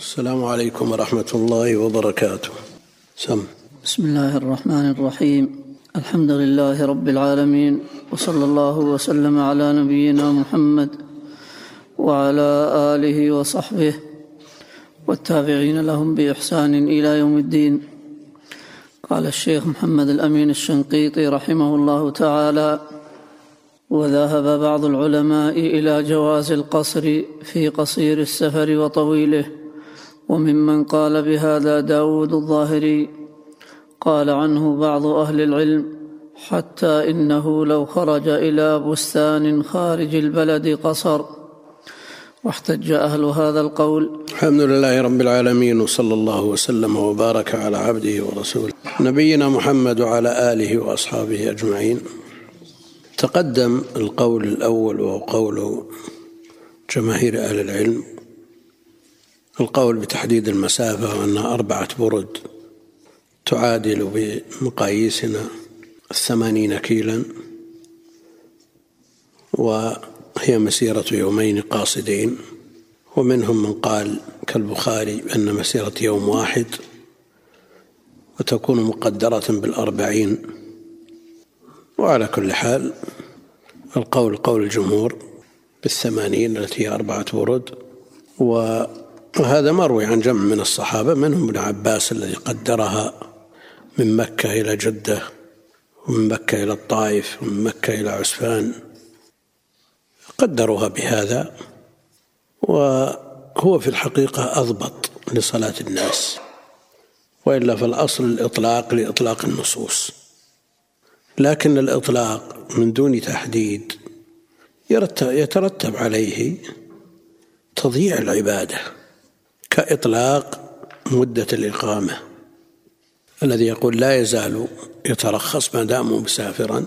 السلام عليكم ورحمة الله وبركاته. سم. بسم الله الرحمن الرحيم. الحمد لله رب العالمين وصلى الله وسلم على نبينا محمد وعلى آله وصحبه والتابعين لهم بإحسان إلى يوم الدين. قال الشيخ محمد الأمين الشنقيطي رحمه الله تعالى وذهب بعض العلماء إلى جواز القصر في قصير السفر وطويله. وممن قال بهذا داود الظاهري قال عنه بعض أهل العلم حتى إنه لو خرج إلى بستان خارج البلد قصر. واحتج أهل هذا القول. الحمد لله رب العالمين وصلى الله وسلم وبارك على عبده ورسوله نبينا محمد وعلى آله وأصحابه أجمعين. تقدم القول الأول وهو قول جماهير أهل العلم. القول بتحديد المسافة وأنها أربعة برد تعادل بمقاييسنا الثمانين كيلا وهي مسيرة يومين قاصدين. ومنهم من قال كالبخاري أن مسيرة يوم واحد وتكون مقدرة بالأربعين. وعلى كل حال القول قول الجمهور بالثمانين التي هي أربعة برد وهذا مروي عن جمع من الصحابة منهم ابن عباس الذي قدرها من مكة إلى جدة ومن مكة إلى الطائف ومن مكة إلى عسفان. قدروها بهذا وهو في الحقيقة أضبط لصلاة الناس وإلا فالأصل الإطلاق لإطلاق النصوص. لكن الإطلاق من دون تحديد يترتب عليه تضييع العبادة. كإطلاق مدة الإقامة الذي يقول لا يزال يترخص ما دام مسافرا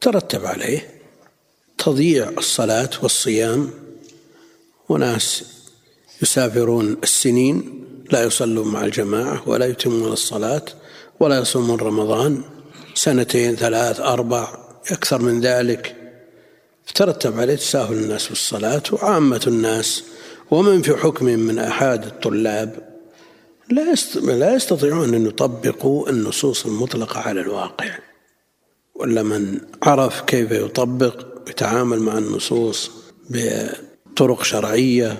ترتب عليه تضييع الصلاة والصيام وناس يسافرون السنين لا يصلون مع الجماعة ولا يتمون الصلاة ولا يصومون رمضان سنتين ثلاث أربع أكثر من ذلك ترتب عليه تساهل الناس في الصلاة وعامة الناس ومن في حكم من أحد الطلاب لا لا يستطيعون أن يطبقوا النصوص المطلقة على الواقع. ولا من عرف كيف يطبق يتعامل مع النصوص بطرق شرعية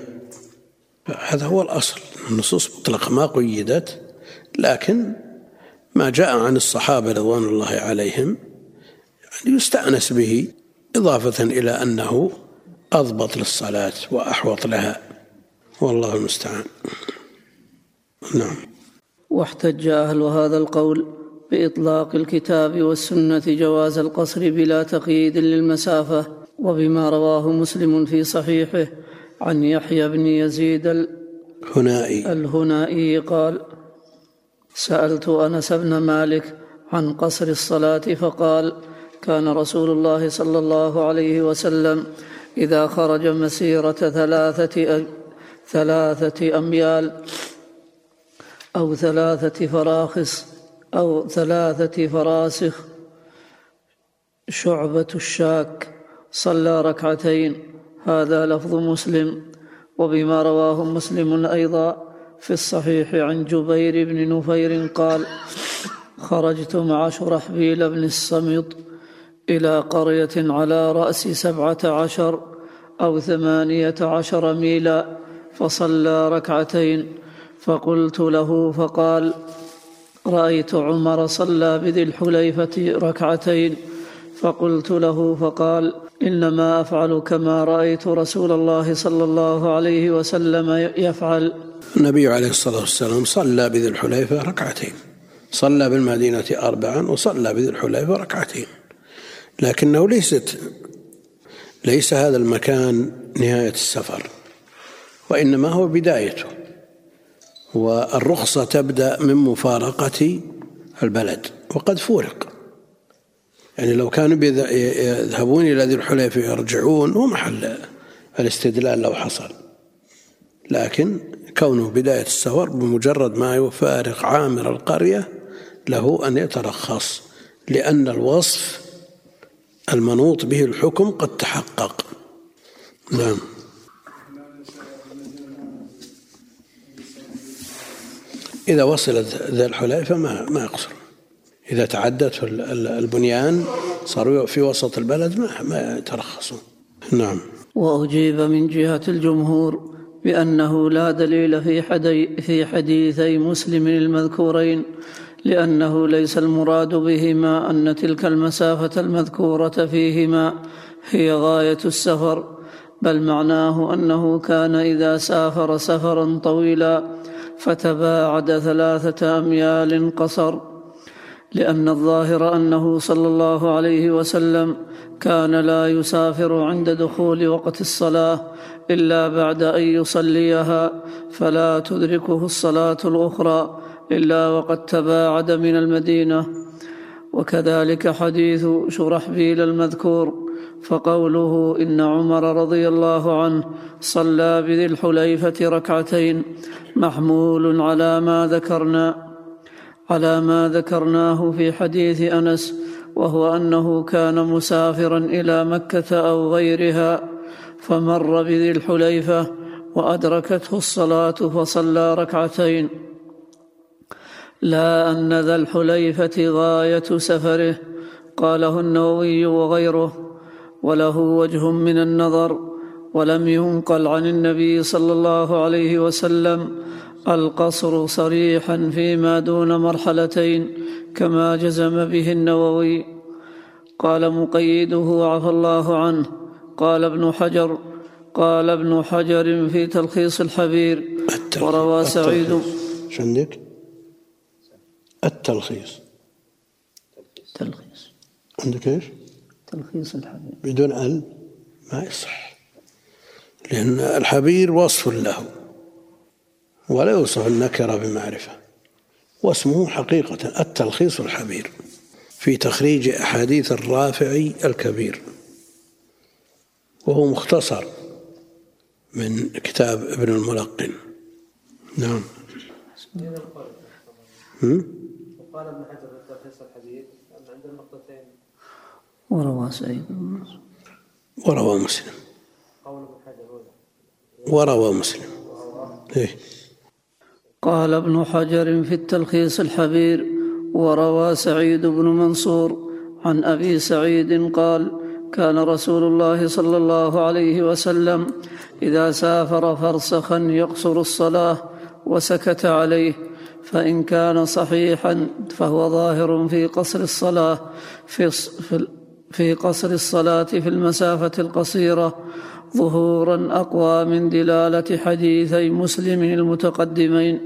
هذا هو الأصل. النصوص مطلقة ما قيدت لكن ما جاء عن الصحابة رضوان الله عليهم يعني يستأنس به إضافة إلى أنه أضبط للصلاة وأحوط لها. والله المستعان. نعم. واحتج أهل هذا القول بإطلاق الكتاب والسنة جواز القصر بلا تقييد للمسافة وبما رواه مسلم في صحيحه عن يحيى بن يزيد الهنائي. الهنائي قال سألت أنس بن مالك عن قصر الصلاة فقال كان رسول الله صلى الله عليه وسلم إذا خرج مسيرة ثلاثة ثلاثة أميال أو ثلاثة فراخص أو ثلاثة فراسخ. شعبة الشاك صلى ركعتين. هذا لفظ مسلم. وبما رواه مسلم أيضا في الصحيح عن جبير بن نفير قال خرجت مع شرحبيل بن الصمت إلى قرية على رأس سبعة عشر أو ثمانية عشر ميلا. فصلى ركعتين. فقلت له فقال رأيت عمر صلى بذي الحليفة ركعتين. فقلت له فقال إنما أفعل كما رأيت رسول الله صلى الله عليه وسلم يفعل. النبي عليه الصلاة والسلام صلى بذي الحليفة ركعتين. صلى بالمدينة أربعا وصلى بذي الحليفة ركعتين. لكنه ليست ليس هذا المكان نهاية السفر. وإنما هو بدايته. والرخصة تبدأ من مفارقة البلد وقد فورق. يعني لو كانوا يذهبون إلى ذي الحليفة يرجعون هو محل الاستدلال لو حصل. لكن كونه بداية السفر بمجرد ما يفارق عامر القرية له أن يترخص لأن الوصف المنوط به الحكم قد تحقق. نعم. إذا وصلت ذا الحليفة ما ما يقصر. إذا تعدت البنيان صاروا في وسط البلد ما ما يترخصون. نعم. وأجيب من جهة الجمهور بأنه لا دليل في حدي في حديثي مسلم المذكورين لأنه ليس المراد بهما أن تلك المسافة المذكورة فيهما هي غاية السفر بل معناه أنه كان إذا سافر سفرا طويلا فتباعد ثلاثة أميال قصر لأن الظاهر أنه صلى الله عليه وسلم كان لا يسافر عند دخول وقت الصلاة إلا بعد أن يصليها فلا تدركه الصلاة الأخرى إلا وقد تباعد من المدينة. وكذلك حديث شرحبيل المذكور فقوله إن عمر رضي الله عنه صلى بذي الحليفة ركعتين محمول على ما ذكرنا على ما ذكرناه في حديث أنس وهو أنه كان مسافرا إلى مكة أو غيرها فمر بذي الحليفة وأدركته الصلاة فصلى ركعتين. لا أن ذا الحليفة غاية سفره قاله النووي وغيره. وله وجه من النظر ولم ينقل عن النبي صلى الله عليه وسلم القصر صريحا فيما دون مرحلتين كما جزم به النووي. قال مقيده عفى الله عنه. قال ابن حجر قال ابن حجر في تلخيص الحبير. وروى سعيد. عندك؟ التلخيص. تلخيص. عندك إيش؟ تلخيص الحبير بدون ال ما يصح لأن الحبير وصف له ولا يوصف النكرة بمعرفة واسمه حقيقة التلخيص الحبير في تخريج أحاديث الرافعي الكبير وهو مختصر من كتاب ابن الملقن. نعم. وقال ابن حجر التلخيص الحديث أن عند النقطتين وروى سعيد وروى مسلم. قول ابن حجر وروى مسلم. إيه. قال ابن حجر في التلخيص الحبير وروى سعيد بن منصور عن أبي سعيد قال كان رسول الله صلى الله عليه وسلم إذا سافر فرسخا يقصر الصلاة وسكت عليه فإن كان صحيحا فهو ظاهر في قصر الصلاة في في قصر الصلاة في المسافة القصيرة ظهورا أقوى من دلالة حديثي مسلم المتقدمين.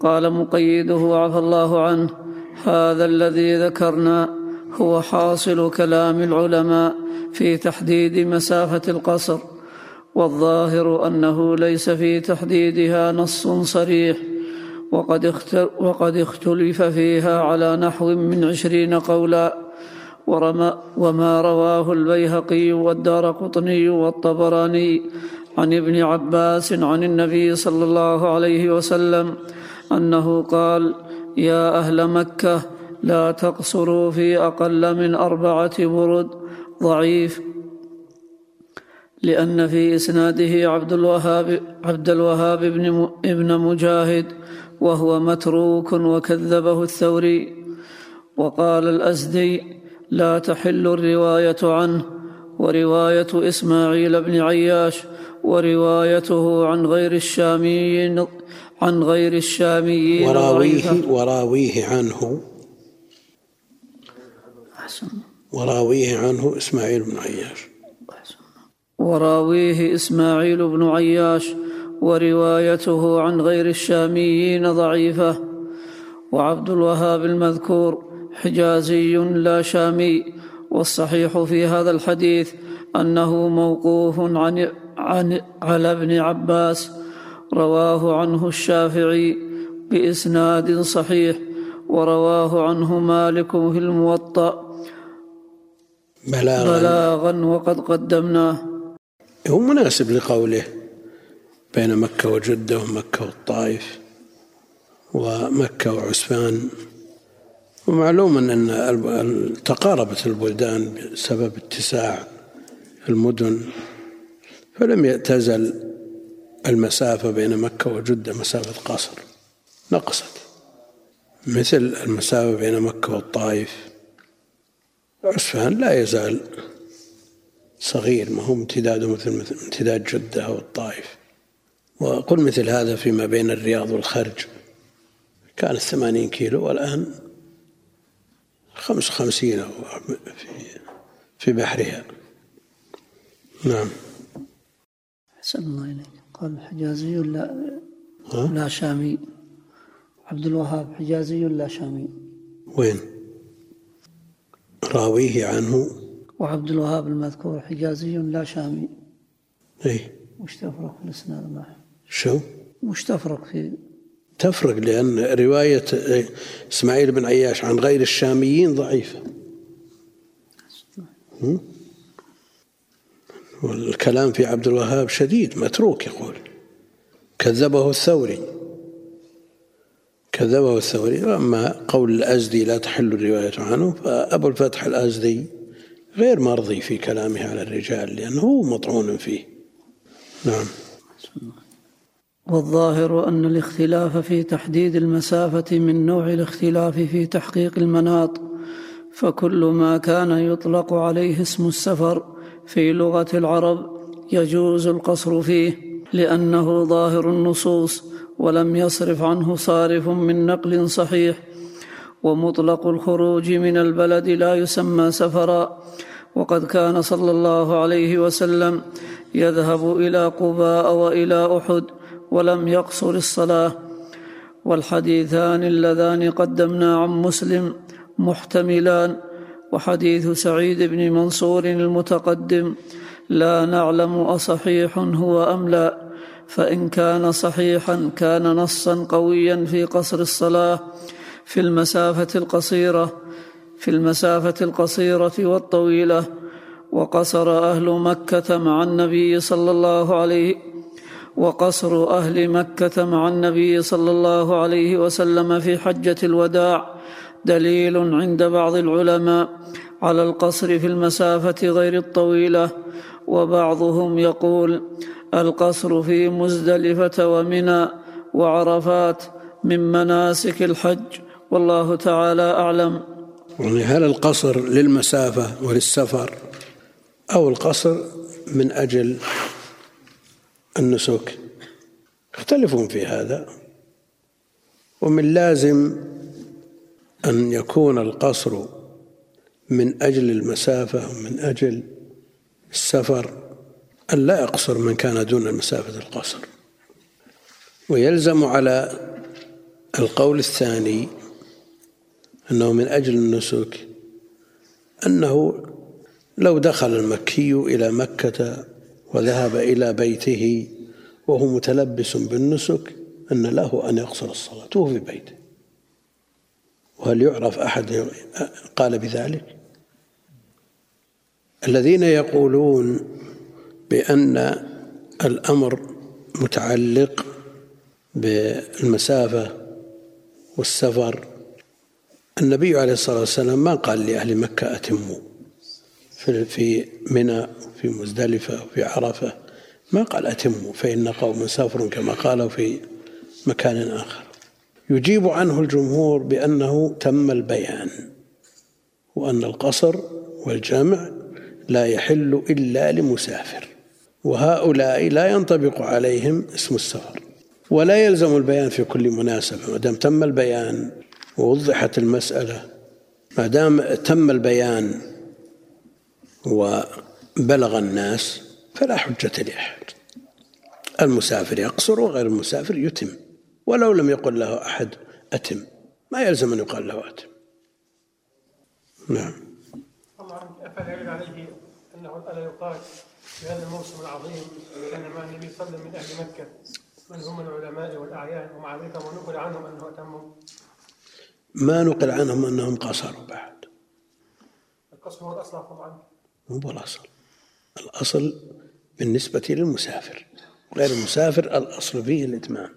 قال مقيده عفى الله عنه هذا الذي ذكرنا هو حاصل كلام العلماء في تحديد مسافة القصر والظاهر أنه ليس في تحديدها نص صريح وقد اختلف فيها على نحو من عشرين قولا. وما رواه البيهقي والدار قطني والطبراني عن ابن عباس عن النبي صلى الله عليه وسلم أنه قال يا أهل مكة لا تقصروا في أقل من أربعة برد ضعيف لأن في إسناده عبد الوهاب عبد الوهاب بن ابن مجاهد وهو متروك وكذبه الثوري وقال الأزدي لا تحل الرواية عنه ورواية إسماعيل بن عياش وروايته عن غير الشاميين عن غير الشاميين وراويه وراويه عنه. وراويه عنه إسماعيل بن عياش. وراويه إسماعيل بن عياش وروايته عن غير الشاميين ضعيفة. وعبد الوهاب المذكور حجازي لا شامي والصحيح في هذا الحديث أنه موقوف عن, عن على ابن عباس رواه عنه الشافعي بإسناد صحيح ورواه عنه مالك في الموطأ. بلاغا, بلاغا وقد قدمناه. هو مناسب لقوله بين مكة وجدة ومكة والطائف ومكة وعسفان ومعلوم أن تقاربت البلدان بسبب اتساع المدن فلم تزل المسافة بين مكة وجدة مسافة قصر نقصت. مثل المسافة بين مكة والطائف عسفان لا يزال صغير ما هو امتداده مثل امتداد جدة أو الطائف. وقل مثل هذا فيما بين الرياض والخرج. كانت ثمانين كيلو والآن خمس خمسين في, في بحرها. نعم. أحسن الله إليك. قال حجازي لا لا شامي. عبد الوهاب حجازي لا شامي؟ وين؟ راويه عنه. وعبد الوهاب المذكور حجازي لا شامي. اي وش تفرق في الإسناد معه. شو؟ وش تفرق في تفرق لأن رواية إسماعيل بن عياش عن غير الشاميين ضعيفة. والكلام في عبد الوهاب شديد متروك يقول. كذبه الثوري. كذبه الثوري. وأما قول الأزدي لا تحل الرواية عنه فأبو الفتح الأزدي غير مرضي في كلامه على الرجال لأنه مطعون فيه. نعم. والظاهر أن الاختلاف في تحديد المسافة من نوع الاختلاف في تحقيق المناط فكل ما كان يطلق عليه اسم السفر في لغة العرب يجوز القصر فيه لأنه ظاهر النصوص ولم يصرف عنه صارف من نقل صحيح ومطلق الخروج من البلد لا يسمى سفرا. وقد كان صلى الله عليه وسلم يذهب إلى قباء وإلى أحد ولم يقصر الصلاة. والحديثان اللذان قدمنا عن مسلم محتملان. وحديث سعيد بن منصور المتقدم لا نعلم أصحيح هو أم لا. فإن كان صحيحا كان نصا قويا في قصر الصلاة. في المسافة القصيرة في المسافة القصيرة والطويلة. وقصر أهل مكة مع النبي صلى الله عليه وقصر أهل مكة مع النبي صلى الله عليه وسلم في حجة الوداع دليل عند بعض العلماء على القصر في المسافة غير الطويلة وبعضهم يقول القصر في مزدلفة ومنى وعرفات من مناسك الحج والله تعالى أعلم. يعني هل القصر للمسافة وللسفر أو القصر من أجل النسك. يختلفون في هذا. ومن لازم أن يكون القصر من أجل المسافة ومن أجل السفر أن لا يقصر من كان دون مسافة القصر. ويلزم على القول الثاني أنه من أجل النسك أنه لو دخل المكي إلى مكة وذهب إلى بيته وهو متلبس بالنسك أن له أن يقصر الصلاة. وهو في بيته. وهل يعرف أحد قال بذلك؟ الذين يقولون بأن الأمر متعلق بالمسافة والسفر النبي عليه الصلاة والسلام ما قال لأهل مكة أتموا. في منى في مزدلفة وفي عرفة. ما قال أتموا فإن قوم سافر كما قالوا في مكان آخر. يجيب عنه الجمهور بأنه تم البيان وأن القصر والجمع لا يحل إلا لمسافر وهؤلاء لا ينطبق عليهم اسم السفر ولا يلزم البيان في كل مناسبة. ما دام تم البيان ووضحت المسألة ما دام تم البيان وبلغ الناس فلا حجة لأحد. المسافر يقصر وغير المسافر يتم ولو لم يقل له أحد أتم. ما يلزم أن يقال له أتم. نعم. أفلا عليه أنه ألا يقال في هذا الموسم العظيم كان مع النبي صلى الله عليه وسلم من أهل مكة من هم العلماء والأعيان ومع ذلك ونقل عنهم أنه أتموا ما نقل عنهم أنهم قصروا بعد. القصر هو الأصل طبعا. مو الأصل؟ الأصل بالنسبة للمسافر غير المسافر الأصل فيه الإتمام.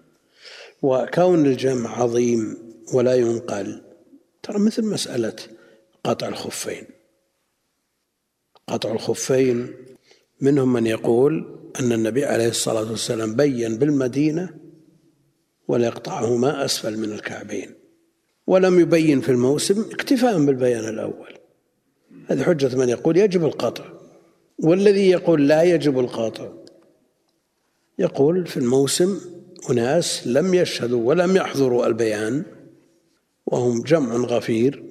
وكون الجمع عظيم ولا ينقل ترى مثل مسألة قطع الخفين. قطع الخفين منهم من يقول أن النبي عليه الصلاة والسلام بين بالمدينة ولا يقطعهما أسفل من الكعبين. ولم يبين في الموسم اكتفاء بالبيان الأول. هذه حجة من يقول يجب القطع والذي يقول لا يجب القطع. يقول في الموسم أناس لم يشهدوا ولم يحضروا البيان وهم جمع غفير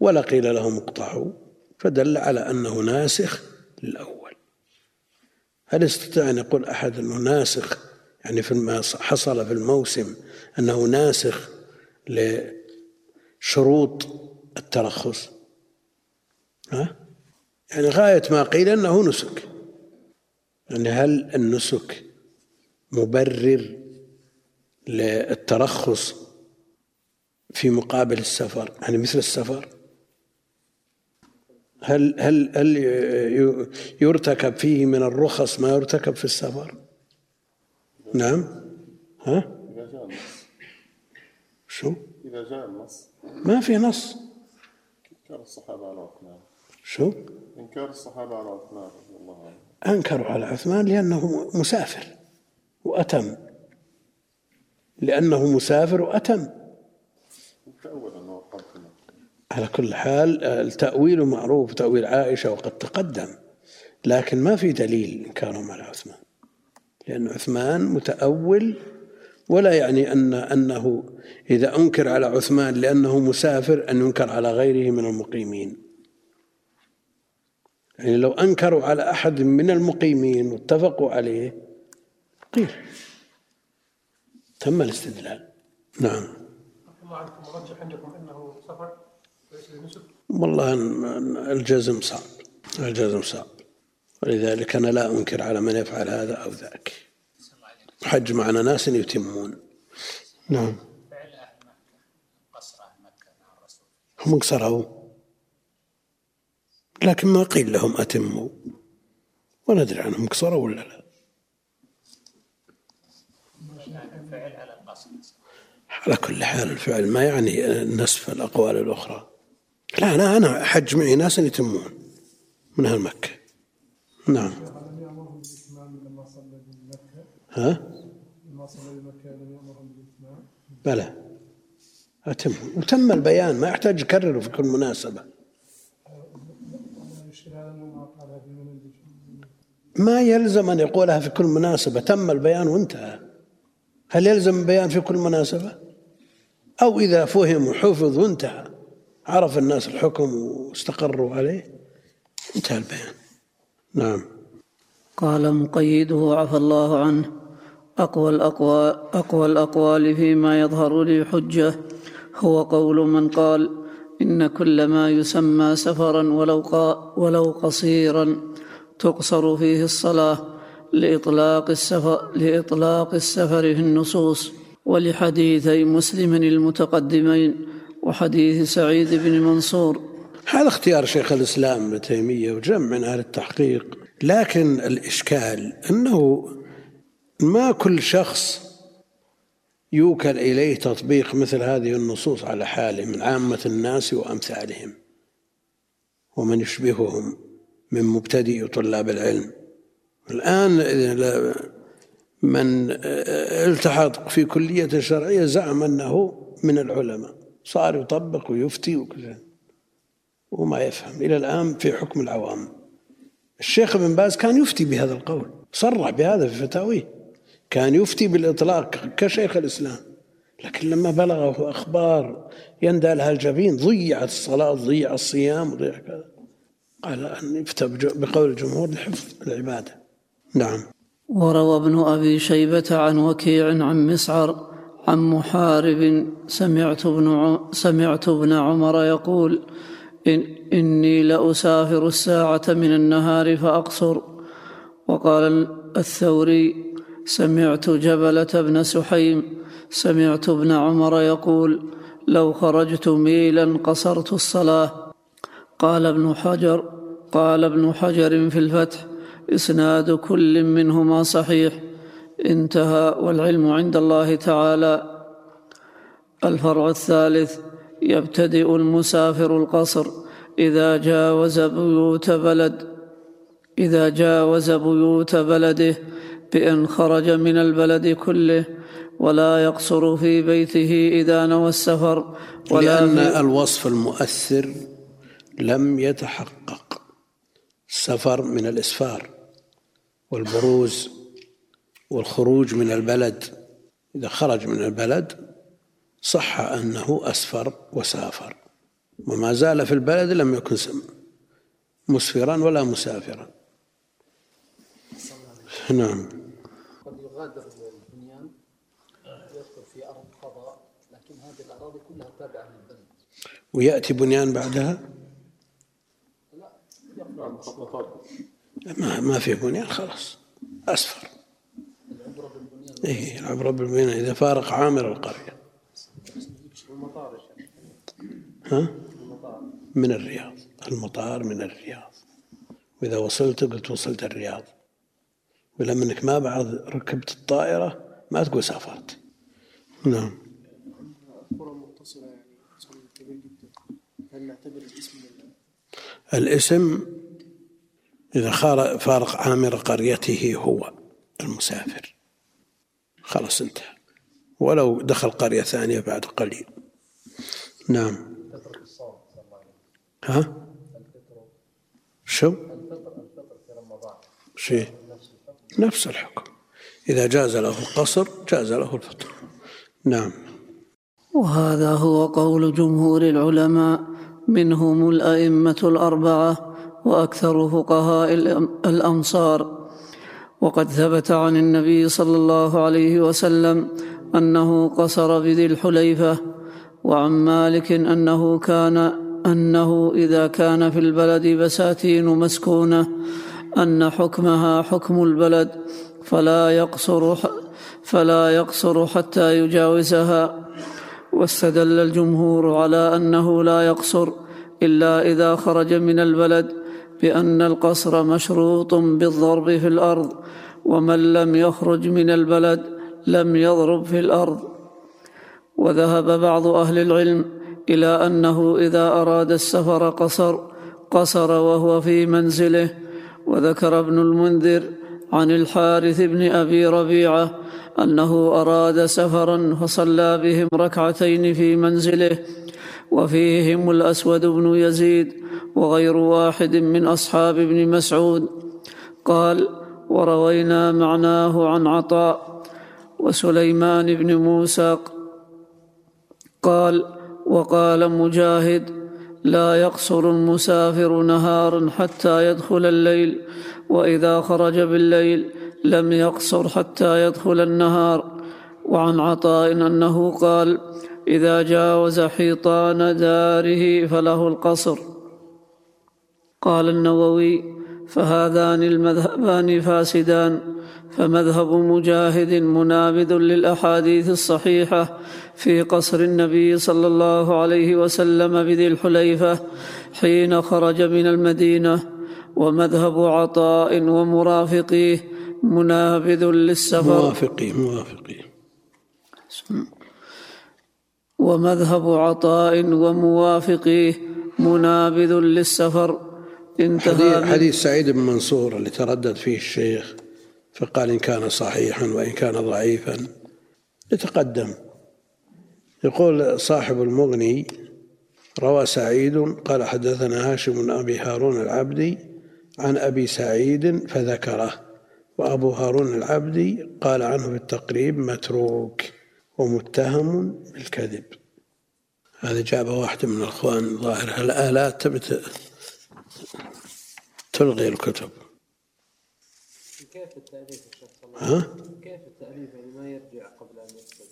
ولا قيل لهم اقطعوا فدل على أنه ناسخ للأول. هل يستطيع أن يقول أحد أنه ناسخ؟ يعني في ما حصل في الموسم أنه ناسخ لشروط الترخص؟ يعني غاية ما قيل أنه نسك. يعني هل النسك مبرر للترخص في مقابل السفر؟ يعني مثل السفر. هل هل هل يرتكب فيه من الرخص ما يرتكب في السفر؟ نعم. ها؟ إذا جاء النص شو؟ إذا جاء النص. ما في نص. إنكار الصحابة على عثمان شو؟ إنكار الصحابة على عثمان رضي الله عنه. أنكروا على عثمان لأنه مسافر وأتم. لأنه مسافر وأتم. على كل حال التأويل معروف تأويل عائشة وقد تقدم لكن ما في دليل إنكارهم على عثمان. لأن عثمان متأول ولا يعني أن أنه إذا أنكر على عثمان لأنه مسافر أن ينكر على غيره من المقيمين. يعني لو أنكروا على أحد من المقيمين واتفقوا عليه قيل. تم الاستدلال. نعم. عندكم انه سفر والله الجزم صعب. الجزم صعب. ولذلك أنا لا أنكر على من يفعل هذا أو ذاك. حج معنا ناس يتمون. نعم. هم قصروا. لكن ما قيل لهم أتموا. ولا أدري عنهم قصروا ولا لا. على كل حال الفعل ما يعني نسف الأقوال الأخرى. لا أنا أنا حج معي ناس يتمون من أهل مكة. نعم. ها؟ بلى. أتم. وتم البيان ما يحتاج يكرره في كل مناسبة. ما يلزم أن يقولها في كل مناسبة. تم البيان وانتهى. هل يلزم البيان في كل مناسبة؟ أو إذا فهم وحفظ وانتهى. عرف الناس الحكم واستقروا عليه انتهى البيان. نعم. قال مقيده عفى الله عنه أقوى الأقوال, أقوى الأقوال فيما يظهر لي حجة. هو قول من قال إن كل ما يسمى سفرا ولو, ولو قصيرا. تقصر فيه الصلاة لإطلاق السفر, لإطلاق السفر في النصوص ولحديثي مسلم المتقدمين وحديث سعيد بن منصور. هذا اختيار شيخ الإسلام ابن تيمية وجمع من أهل التحقيق لكن الإشكال أنه ما كل شخص يوكل إليه تطبيق مثل هذه النصوص على حاله من عامة الناس وأمثالهم ومن يشبههم. من مبتدئ طلاب العلم. الآن من التحق في كلية شرعية زعم أنه من العلماء. صار يطبق ويفتي وكذا وما يفهم. إلى الآن في حكم العوام. الشيخ ابن باز كان يفتي بهذا القول. صرح بهذا في فتاويه. كان يفتي بالإطلاق كشيخ الإسلام. لكن لما بلغه أخبار يندى لها الجبين ضيعت الصلاة ضيع الصيام ضيع كذا. قال أن يفتى بقول الجمهور لحفظ العبادة. نعم. وروى ابن أبي شيبة عن وكيع عن مسعر عن محارب. سمعت ابن سمعت ابن عمر يقول إن إني لأسافر الساعة من النهار فأقصر. وقال الثوري سمعت جبلة بن سحيم. سمعت ابن عمر يقول لو خرجت ميلا قصرت الصلاة. قال ابن حجر قال ابن حجر في الفتح إسناد كل منهما صحيح. انتهى والعلم عند الله تعالى. الفرع الثالث يبتدئ المسافر القصر إذا جاوز بيوت بلد. إذا جاوز بيوت بلده بأن خرج من البلد كله ولا يقصر في بيته إذا نوى السفر ولا لأن الوصف المؤثر لم يتحقق السفر من الإسفار والبروز والخروج من البلد. إذا خرج من البلد صح أنه أسفر وسافر وما زال في البلد لم يكن مسفرا ولا مسافرا. نعم. قد يغادر البنيان يدخل في أرض لكن هذه الأراضي كلها تابعة للبلد. ويأتي بنيان بعدها؟ ما ما في بنيان خلاص. أسفر إيه العبرة بالبنيان إذا فارق عامر القرية. ها؟ من الرياض. المطار من الرياض. وإذا وصلت قلت وصلت الرياض. ولما انك ما بعد ركبت الطائرة ما تقول سافرت. نعم. متصلة يعني كبير جدا. هل نعتبر الاسم الاسم إذا فارق عامر قريته هو المسافر. خلاص انتهى. ولو دخل قرية ثانية بعد قليل. نعم. ها؟ شو؟ شيء نفس الحكم. إذا جاز له القصر جاز له الفطر نعم. وهذا هو قول جمهور العلماء منهم الأئمة الأربعة وأكثر فقهاء الأمصار وقد ثبت عن النبي صلى الله عليه وسلم أنه قصر بذي الحليفة وعن مالك أنه كان أنه إذا كان في البلد بساتين مسكونة أن حكمها حكم البلد فلا يقصر فلا يقصر حتى يجاوزها. واستدل الجمهور على أنه لا يقصر إلا إذا خرج من البلد. بأن القصر مشروط بالضرب في الأرض ومن لم يخرج من البلد لم يضرب في الأرض. وذهب بعض أهل العلم إلى أنه إذا أراد السفر قصر قصر وهو في منزله. وذكر ابن المنذر عن الحارث بن أبي ربيعة أنه أراد سفرا فصلى بهم ركعتين في منزله. وفيهم الأسود بن يزيد وغير واحد من أصحاب ابن مسعود. قال وروينا معناه عن عطاء وسليمان بن موسى. قال وقال مجاهد لا يقصر المسافر نهارا حتى يدخل الليل وإذا خرج بالليل لم يقصر حتى يدخل النهار. وعن عطاء أنه قال إذا جاوز حيطان داره فله القصر. قال النووي فهذان المذهبان فاسدان فمذهب مجاهد منابذ للأحاديث الصحيحة في قصر النبي صلى الله عليه وسلم بذي الحليفة حين خرج من المدينة ومذهب عطاء ومرافقيه منابذ للسفر. موافقي موافقي. ومذهب عطاء وموافقيه منابذ للسفر. انتهى حديث سعيد بن منصور اللي تردد فيه الشيخ فقال إن كان صحيحا وإن كان ضعيفا. يتقدم. يقول صاحب المغني روى سعيد قال حدثنا هاشم بن أبي هارون العبدي عن أبي سعيد فذكره وأبو هارون العبدي قال عنه في التقريب متروك. ومتهم بالكذب. هذا جاب واحد من الأخوان ظاهر. الآلات تبت تلغي الكتب. كيف التأليف ها؟ كيف التأليف يعني ما يرجع قبل أن يكتب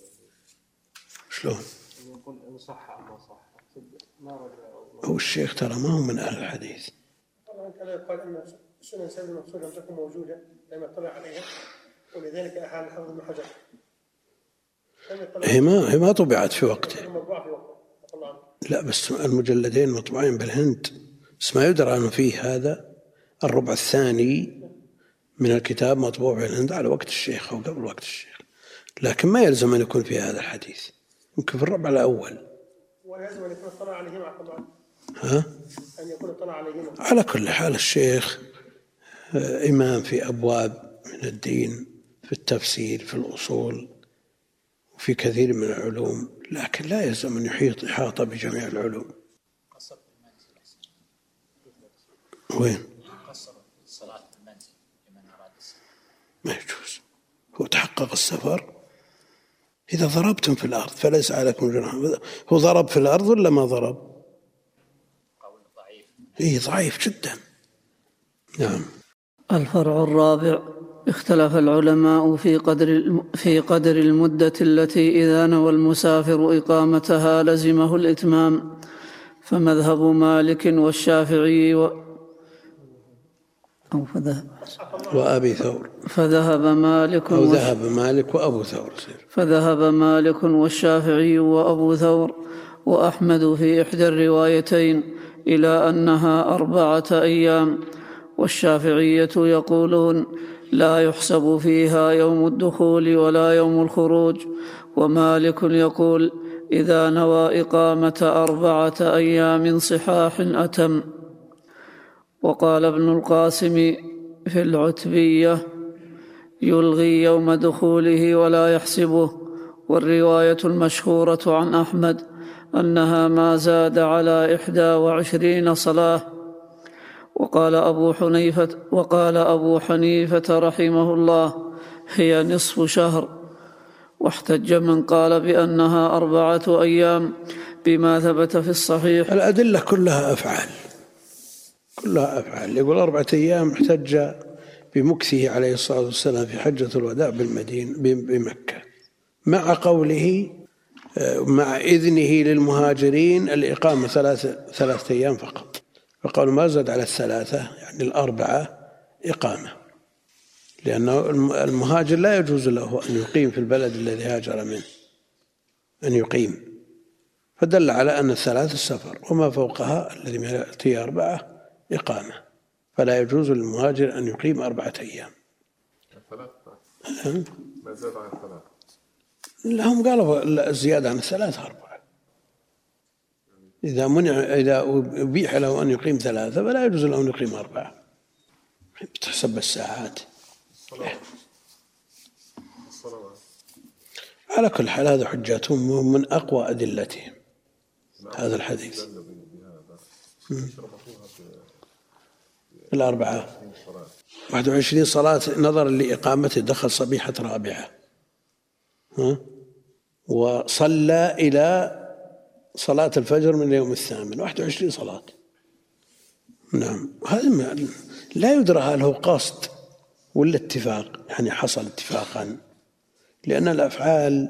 شلون؟ يقول إن صح أو ما صح. ما رجع هو الشيخ ترى ما هو من أهل الحديث. يقال أن السنن سلم المقصود لم تكن موجودة لم يطلع عليها ولذلك أحال الحافظ بن حجر. هي ما هي ما طبعت في وقته لا بس المجلدين مطبوعين بالهند. بس ما يدرى أنه فيه هذا الربع الثاني من الكتاب مطبوع في الهند على وقت الشيخ أو قبل وقت الشيخ. لكن ما يلزم أن يكون في هذا الحديث. يمكن في الربع الأول. ويلزم أن يكون اطلع عليهما ها؟ أن يكون اطلع عليهما. على كل حال الشيخ آه، إمام في أبواب من الدين في التفسير في الأصول. وفي كثير من العلوم لكن لا يلزم أن يحيط إحاطة بجميع العلوم. وين؟ في ما يجوز. هو تحقق السفر. إذا ضربتم في الأرض فليس عليكم جناح. هو ضرب في الأرض ولا ما ضرب؟ قول ضعيف إيه ضعيف جدا. نعم. الفرع الرابع. اختلف العلماء في قدر في قدر المدة التي إذا نوى المسافر إقامتها لزمه الإتمام فمذهب مالك والشافعي و أو فذهب. وأبي ثور. فذهب مالك أو ذهب مالك وأبو ثور. فذهب مالك والشافعي وأبو ثور وأحمد في إحدى الروايتين إلى أنها أربعة أيام والشافعية يقولون لا يحسب فيها يوم الدخول ولا يوم الخروج. ومالك يقول إذا نوى إقامة أربعة أيام صحاح أتم. وقال ابن القاسم في العتبية يلغي يوم دخوله ولا يحسبه. والرواية المشهورة عن أحمد أنها ما زاد على إحدى وعشرين صلاة. وقال أبو حنيفة وقال أبو حنيفة رحمه الله هي نصف شهر. واحتج من قال بأنها أربعة أيام بما ثبت في الصحيح. الأدلة كلها أفعال. كلها أفعال. يقول أربعة أيام احتج بمكثه عليه الصلاة والسلام في حجة الوداع بالمدينة بمكة. مع قوله مع إذنه للمهاجرين الإقامة ثلاثة ثلاثة أيام فقط. فقالوا ما زاد على الثلاثة يعني الأربعة إقامة. لأنه المهاجر لا يجوز له أن يقيم في البلد الذي هاجر منه أن يقيم. فدل على أن الثلاث السفر وما فوقها الذي يأتي أربعة إقامة. فلا يجوز للمهاجر أن يقيم أربعة أيام. الثلاث ما زاد عن الثلاث لهم قالوا الزيادة عن الثلاث أربعة. إذا منع إذا أبيح له أن يقيم ثلاثة فلا يجوز له أن يقيم أربعة. تحسب الساعات. على كل حال هذا حجتهم من أقوى أدلتهم هذا الحديث. الأربعة. 21 صلاة. نظرا لإقامته دخل صبيحة رابعة. ها؟ وصلى إلى صلاة الفجر من اليوم الثامن 21 صلاة. نعم. هذا لا يدرى هل هو قصد ولا اتفاق يعني حصل اتفاقا. لأن الأفعال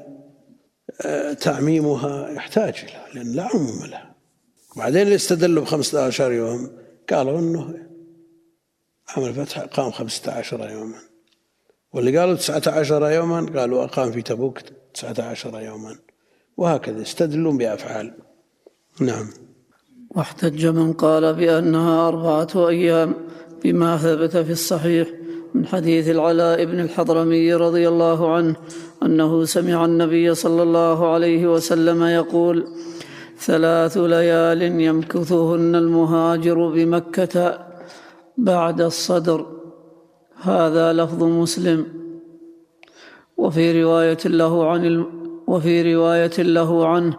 آه، تعميمها يحتاج إلى لأن لا عموم لها. وبعدين اللي استدلوا ب 15 يوم قالوا أنه عام الفتح قام خمسة عشر يوما. واللي قالوا تسعة عشر يوما قالوا أقام في تبوك تسعة عشر يوما. وهكذا يستدلون بأفعال. نعم. واحتج من قال بأنها أربعة أيام بما ثبت في الصحيح من حديث العلاء بن الحضرمي رضي الله عنه أنه سمع النبي صلى الله عليه وسلم يقول ثلاث ليال يمكثهن المهاجر بمكة بعد الصدر. هذا لفظ مسلم. وفي رواية له عن وفي رواية له عنه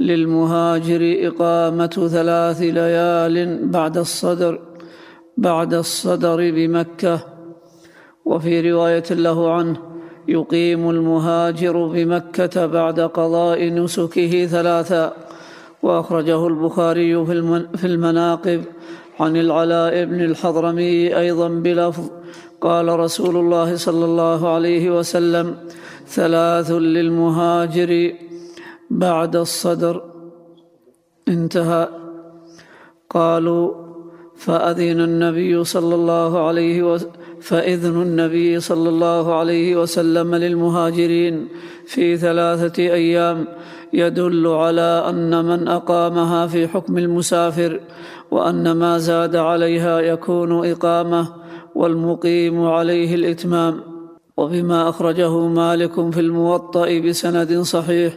للمهاجر إقامة ثلاث ليال بعد الصدر بعد الصدر بمكة. وفي رواية له عنه يقيم المهاجر بمكة بعد قضاء نسكه ثلاثا. وأخرجه البخاري في المناقب عن العلاء بن الحضرمي أيضا بلفظ. قال رسول الله صلى الله عليه وسلم ثلاث للمهاجر بعد الصدر. انتهى. قالوا فأذن النبي صلى الله عليه وسلم فإذن النبي صلى الله عليه وسلم للمهاجرين في ثلاثة أيام يدل على أن من أقامها في حكم المسافر وأن ما زاد عليها يكون إقامة والمقيم عليه الإتمام. وبما أخرجه مالك في الموطأ بسند صحيح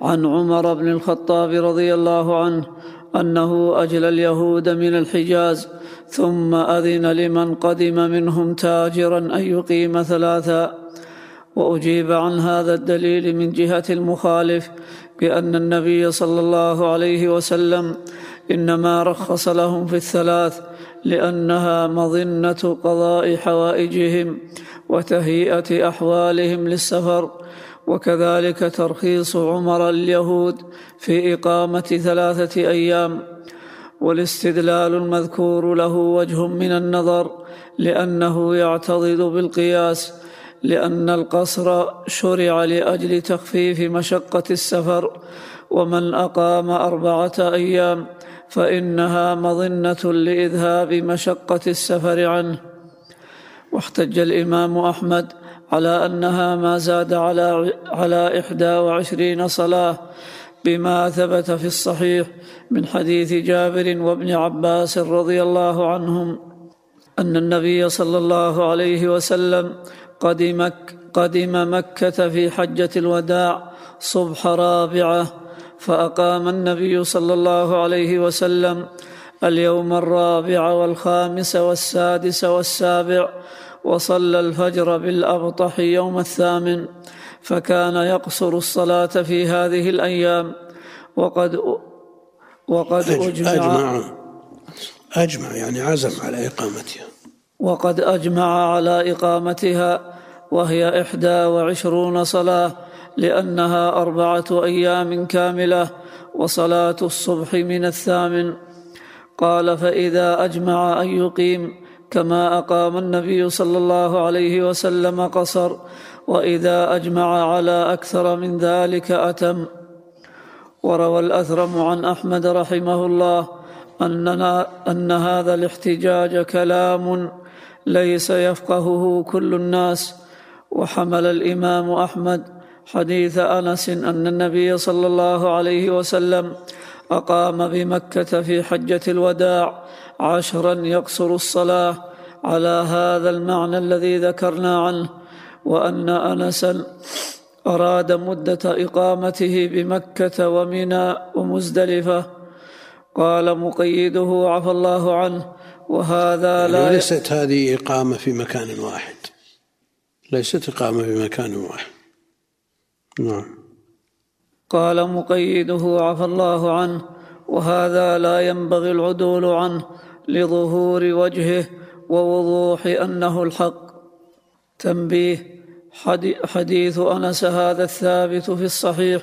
عن عمر بن الخطاب رضي الله عنه أنه أجلى اليهود من الحجاز ثم أذن لمن قدم منهم تاجرا أن يقيم ثلاثا. وأجيب عن هذا الدليل من جهة المخالف بأن النبي صلى الله عليه وسلم إنما رخص لهم في الثلاث لأنها مظنة قضاء حوائجهم وتهيئة أحوالهم للسفر وكذلك ترخيص عمر اليهود في إقامة ثلاثة أيام. والاستدلال المذكور له وجه من النظر لأنه يعتضد بالقياس لأن القصر شرع لأجل تخفيف مشقة السفر. ومن أقام أربعة أيام فإنها مظنة لإذهاب مشقة السفر عنه. واحتج الإمام أحمد على أنها ما زاد على على إحدى وعشرين صلاة بما ثبت في الصحيح من حديث جابر وابن عباس رضي الله عنهم أن النبي صلى الله عليه وسلم قدم قدم مكة في حجة الوداع صبح رابعة فأقام النبي صلى الله عليه وسلم اليوم الرابع والخامس والسادس والسابع وصلى الفجر بالأبطح يوم الثامن فكان يقصر الصلاة في هذه الأيام. وقد وقد أجمع أجمع, أجمع يعني عزم على إقامتها. وقد أجمع على إقامتها وهي إحدى وعشرون صلاة لأنها أربعة أيام كاملة وصلاة الصبح من الثامن. قال فإذا أجمع أن يقيم كما أقام النبي صلى الله عليه وسلم قصر وإذا أجمع على أكثر من ذلك أتم. وروى الأثرم عن أحمد رحمه الله أننا أن هذا الاحتجاج كلام ليس يفقهه كل الناس وحمل الإمام أحمد حديث أنس أن النبي صلى الله عليه وسلم أقام بمكة في حجة الوداع عشرا يقصر الصلاة على هذا المعنى الذي ذكرنا عنه وأن أنسا أراد مدة إقامته بمكة ومنى ومزدلفة. قال مقيده عفى الله عنه وهذا لا يعني ليست هذه إقامة في مكان واحد. ليست إقامة في مكان واحد. نعم. قال مقيده عفى الله عنه وهذا لا ينبغي العدول عنه لظهور وجهه ووضوح أنه الحق. تنبيه حديث أنس هذا الثابت في الصحيح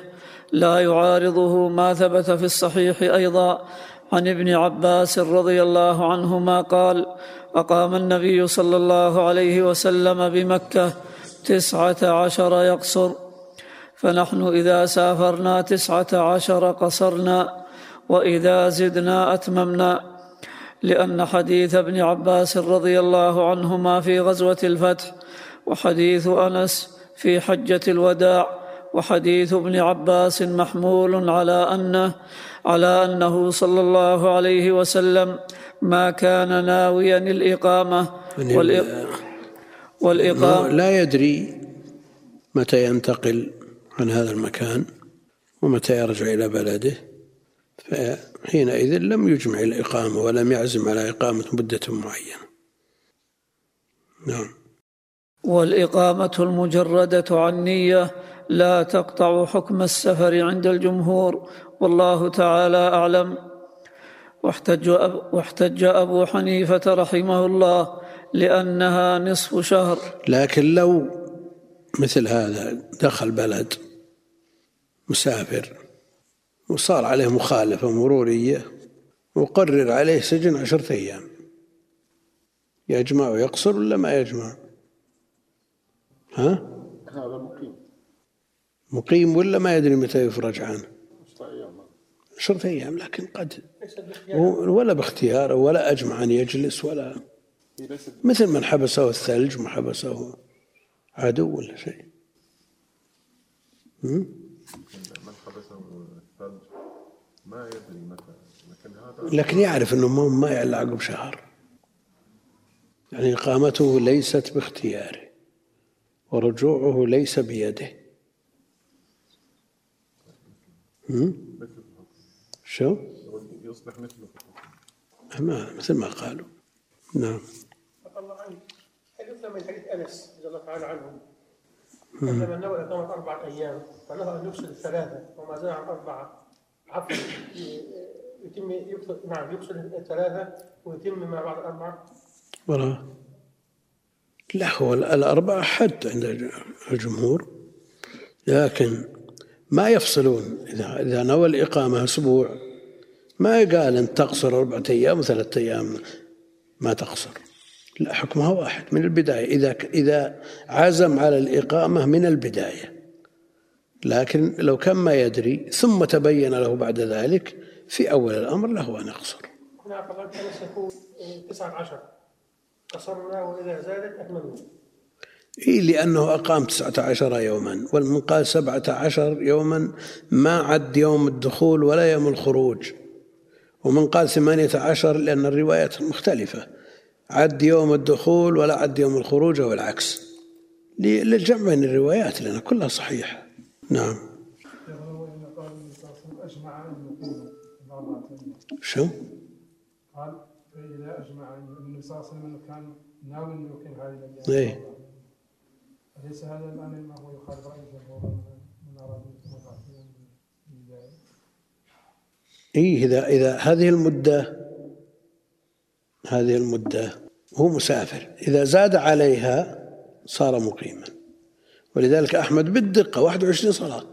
لا يعارضه ما ثبت في الصحيح أيضا. عن ابن عباس رضي الله عنهما قال أقام النبي صلى الله عليه وسلم بمكة تسعة عشر يقصر. فنحن إذا سافرنا تسعة عشر قصرنا وإذا زدنا أتممنا لأن حديث ابن عباس رضي الله عنهما في غزوة الفتح وحديث أنس في حجة الوداع وحديث ابن عباس محمول على أنه على أنه صلى الله عليه وسلم ما كان ناويا الإقامة والإقامة لا يدري متى ينتقل. عن هذا المكان ومتى يرجع إلى بلده فحينئذ لم يجمع الإقامة ولم يعزم على إقامة مدة معينة. نعم. والإقامة المجردة عن نية لا تقطع حكم السفر عند الجمهور والله تعالى أعلم. واحتج, أب واحتج أبو حنيفة رحمه الله لأنها نصف شهر. لكن لو مثل هذا دخل بلد مسافر وصار عليه مخالفة مرورية وقرر عليه سجن عشرة أيام. يجمع ويقصر ولا ما يجمع؟ ها؟ هذا مقيم. مقيم ولا ما يدري متى يفرج عنه؟ عشرة أيام لكن قد ولا باختياره ولا أجمع أن يجلس ولا مثل من حبسه الثلج ما حبسه عدو ولا شيء من حبسه الثلج ما يدري متى لكن يعرف أنه ما يعلق بشهر. يعني إقامته ليست باختياره ورجوعه ليس بيده. شو؟ يصبح مثله ما مثل ما قالوا. نعم. الله عنه حديث من حديث أنس رضي الله تعالى عنه عندما نوى إقامة أربعة أيام فله أن يفصل الثلاثة وما زال عن أربعة عفوا يتم يفصل نعم يفصل الثلاثة ويتم ما بعد أربعة ولا. لا هو الأربعة حد عند الجمهور. لكن ما يفصلون. إذا إذا نوى الإقامة أسبوع ما قال أن تقصر أربعة أيام وثلاثة أيام ما تقصر. لا حكمها واحد من البداية. إذا إذا عزم على الإقامة من البداية. لكن لو كان ما يدري ثم تبين له بعد ذلك في أول الأمر له أن يقصر. هنا كان سيكون تسعة عشر. قصرنا وإذا زادت أكملنا إيه لأنه أقام تسعة عشر يوما والمن قال سبعة عشر يوما ما عد يوم الدخول ولا يوم الخروج. ومن قال ثمانية عشر لأن الروايات مختلفة. عد يوم الدخول ولا عد يوم الخروج أو العكس للجمع بين الروايات لأن كلها صحيحة. نعم أجمع أن يقيم الأربعة شو؟ قال فإذا أجمع النبي صلى الله عليه وسلم كان ناوي أن يقيم هذه الأيام. إيه. أليس هذا الأمر ما هو يخالف رأي الجمهور من أراد؟ إيه إذا إذا هذه المدة هذه المدة هو مسافر. إذا زاد عليها صار مقيما. ولذلك أحمد بالدقة 21 صلاة.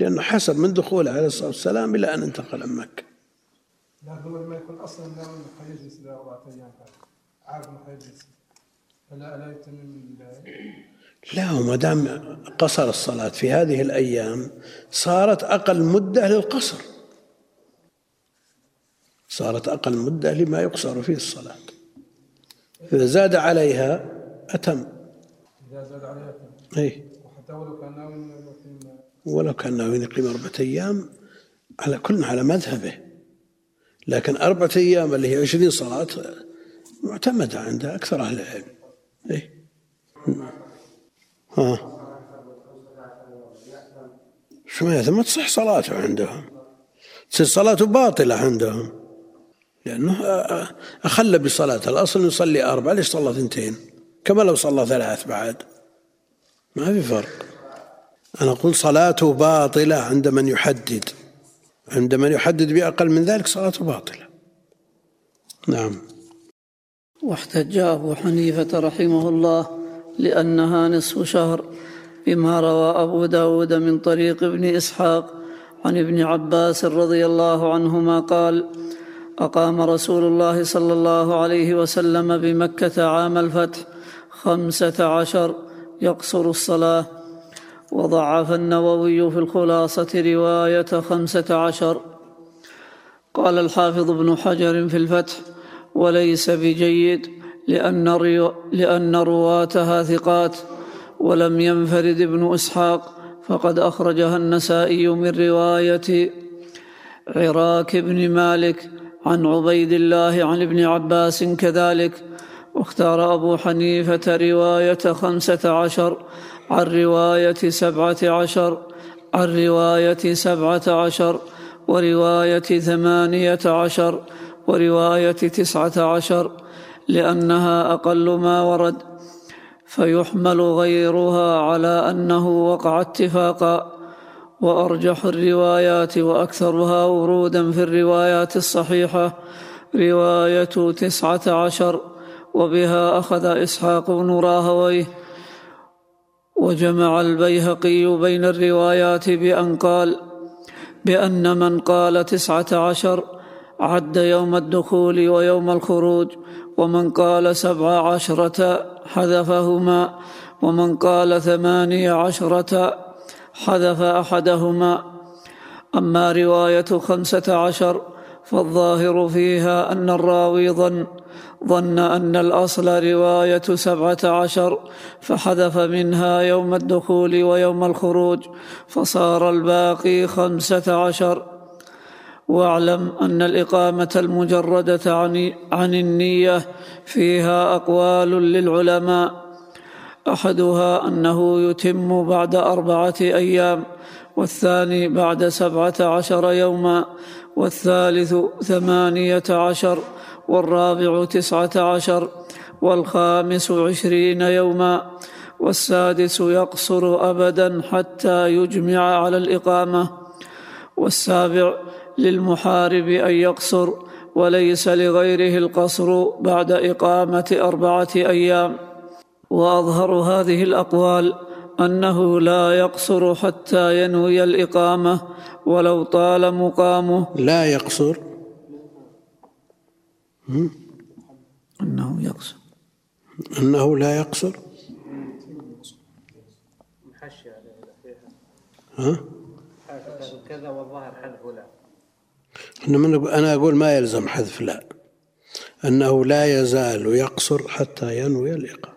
لأنه حسب من دخوله عليه الصلاة والسلام إلى أن انتقل من مكة. لكن لما يكون أصلا ناوي حيجلس إلى أربعة أيام عارف أنه حيجلس. فلا لا يتم من البداية لا وما دام قصر الصلاة في هذه الأيام صارت أقل مدة للقصر. صارت أقل مدة لما يقصر فيه الصلاة. إذا زاد عليها أتم. إذا زاد عليها تم. أي وحتى ولو كان ناوي ولو كان ناوي يقيم أربعة أيام على كل على مذهبه. لكن أربعة أيام اللي هي عشرين صلاة معتمدة عند أكثر أهل العلم. إيه؟ ها. شو ما تصح صلاته عندهم. تصير صلاته باطلة عندهم. لأنه أخل بصلاة. الأصل يصلي أربعة ليش صلى ثنتين؟ كما لو صلى ثلاث بعد. ما في فرق. أنا أقول صلاته باطلة عند من يحدد. عند من يحدد بأقل من ذلك صلاته باطلة. نعم. واحتج أبو حنيفة رحمه الله لأنها نصف شهر بما روى أبو داود من طريق ابن إسحاق عن ابن عباس رضي الله عنهما قال أقام رسول الله صلى الله عليه وسلم بمكة عام الفتح خمسة عشر يقصر الصلاة وضعف النووي في الخلاصة رواية خمسة عشر قال الحافظ ابن حجر في الفتح وليس بجيد لأن. لأن رواتها ثقات ولم ينفرد ابن إسحاق فقد أخرجها النسائي من رواية عراك بن مالك عن عبيد الله عن ابن عباس كذلك واختار أبو حنيفة رواية خمسة عشر عن رواية سبعة عشر عن رواية سبعة عشر ورواية ثمانية عشر ورواية تسعة عشر لأنها أقل ما ورد فيحمل غيرها على أنه وقع اتفاقا. وأرجح الروايات وأكثرها ورودا في الروايات الصحيحة رواية تسعة عشر وبها أخذ إسحاق بن راهويه وجمع البيهقي بين الروايات بأن قال بأن من قال تسعة عشر عد يوم الدخول ويوم الخروج ومن قال سبع عشرة حذفهما ومن قال ثماني عشرة حذف أحدهما. أما رواية خمسة عشر فالظاهر فيها أن الراوي ظن ظن أن الأصل رواية سبعة عشر فحذف منها يوم الدخول ويوم الخروج فصار الباقي خمسة عشر. واعلم أن الإقامة المجردة عن, عن النية فيها أقوال للعلماء. أحدها أنه يتم بعد أربعة أيام والثاني بعد سبعة عشر يوما والثالث ثمانية عشر. والرابع تسعة عشر والخامس عشرين يوما والسادس يقصر أبدا حتى يجمع على الإقامة والسابع للمحارب أن يقصر وليس لغيره القصر بعد إقامة أربعة أيام. وأظهر هذه الأقوال أنه لا يقصر حتى ينوي الإقامة ولو طال مقامه. لا يقصر. أنه يقصر. أنه لا يقصر؟ ها؟ كذا والظاهر حذف لا. أنا أقول ما يلزم حذف لا. أنه لا يزال يقصر حتى ينوي الإقامة.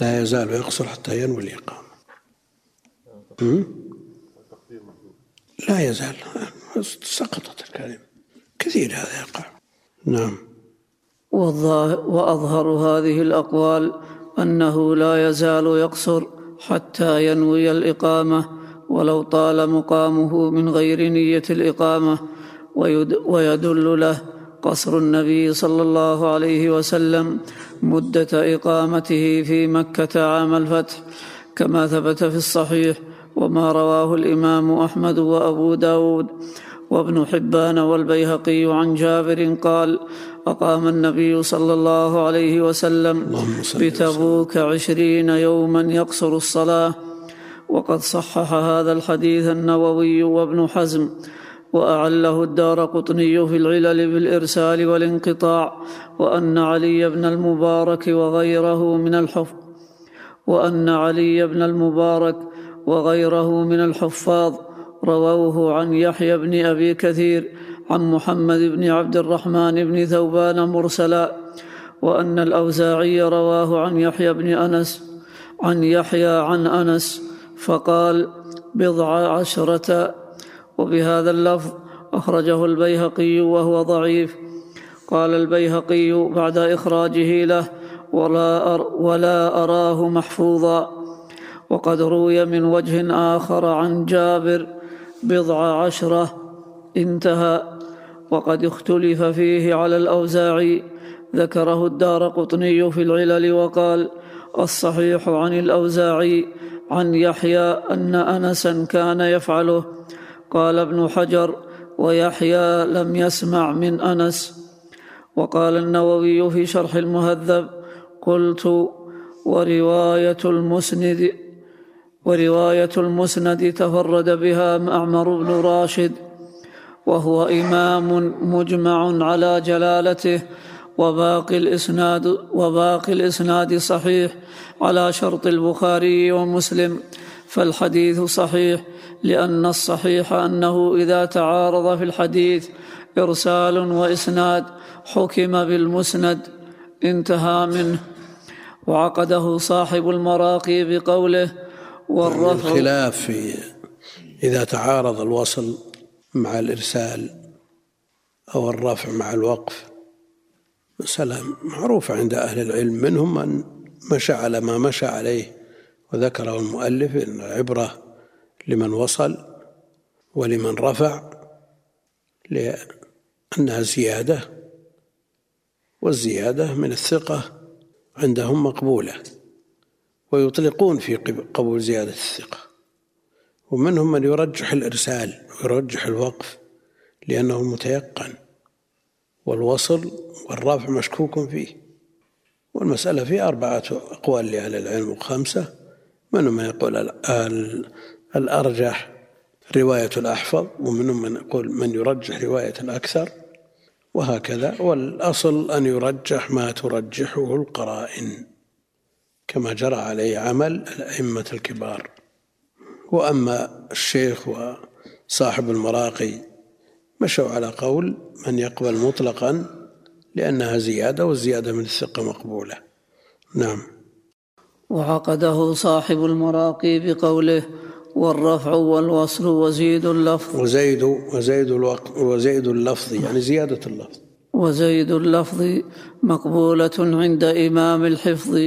لا يزال. يقصر حتى ينوي الإقامة. هم؟ لا يزال. سقطت الكلمة. كثير هذا يقع. نعم. وأظهر هذه الأقوال أنه لا يزال يقصر حتى ينوي الإقامة ولو طال مقامه من غير نية الإقامة ويد ويدل له قصر النبي صلى الله عليه وسلم مدة إقامته في مكة عام الفتح كما ثبت في الصحيح. وما رواه الإمام أحمد وأبو داود وابن حبان والبيهقي عن جابر قال أقام النبي صلى الله عليه وسلم بتبوك عشرين يوما يقصر الصلاة. وقد صحح هذا الحديث النووي وابن حزم وأعله الدار قطني في العلل بالإرسال والانقطاع وأن علي بن المبارك وغيره من الحف وأن علي بن المبارك وغيره من الحفاظ. رووه عن يحيى بن أبي كثير عن محمد بن عبد الرحمن بن ثوبان مرسلا. وأن الأوزاعي رواه عن يحيى بن أنس عن يحيى عن أنس فقال بضع عشرة. وبهذا اللفظ أخرجه البيهقي وهو ضعيف. قال البيهقي بعد إخراجه له ولا, أر ولا أراه محفوظا. وقد روي من وجه آخر عن جابر بضع عشرة انتهى. وقد اختلف فيه على الأوزاعي ذكره الدار قطني في العلل وقال الصحيح عن الأوزاعي عن يحيى أن أنسا كان يفعله. قال ابن حجر ويحيى لم يسمع من أنس. وقال النووي في شرح المهذب قلت ورواية المسند ورواية المسند تفرد بها معمر بن راشد وهو إمام مجمع على جلالته وباقي الإسناد وباقي الإسناد صحيح على شرط البخاري ومسلم فالحديث صحيح لأن الصحيح أنه إذا تعارض في الحديث إرسال وإسناد حكم بالمسند انتهى منه. وعقده صاحب المراقي بقوله والرفع الخلاف في إذا تعارض الوصل مع الإرسال أو الرفع مع الوقف مسألة معروفة عند أهل العلم منهم من مشى على ما مشى عليه وذكره المؤلف إن العبرة لمن وصل ولمن رفع لأنها زيادة والزيادة من الثقة عندهم مقبولة. ويطلقون في قبول زيادة الثقة. ومنهم من يرجح الإرسال ويرجح الوقف لأنه متيقن والوصل والرفع مشكوك فيه. والمسألة فيها أربعة أقوال لأهل العلم وخمسة. منهم من يقول الأرجح رواية الأحفظ ومنهم من يقول من يرجح رواية الأكثر. وهكذا. والأصل أن يرجح ما ترجحه القرائن. كما جرى عليه عمل الأئمة الكبار. وأما الشيخ وصاحب المراقي مشوا على قول من يقبل مطلقا لأنها زيادة والزيادة من الثقة مقبولة. نعم. وعقده صاحب المراقي بقوله والرفع والوصل وزيد اللفظ وزيد وزيد الوقت وزيد اللفظ يعني زيادة اللفظ. وزيد اللفظ مقبولة عند إمام الحفظ.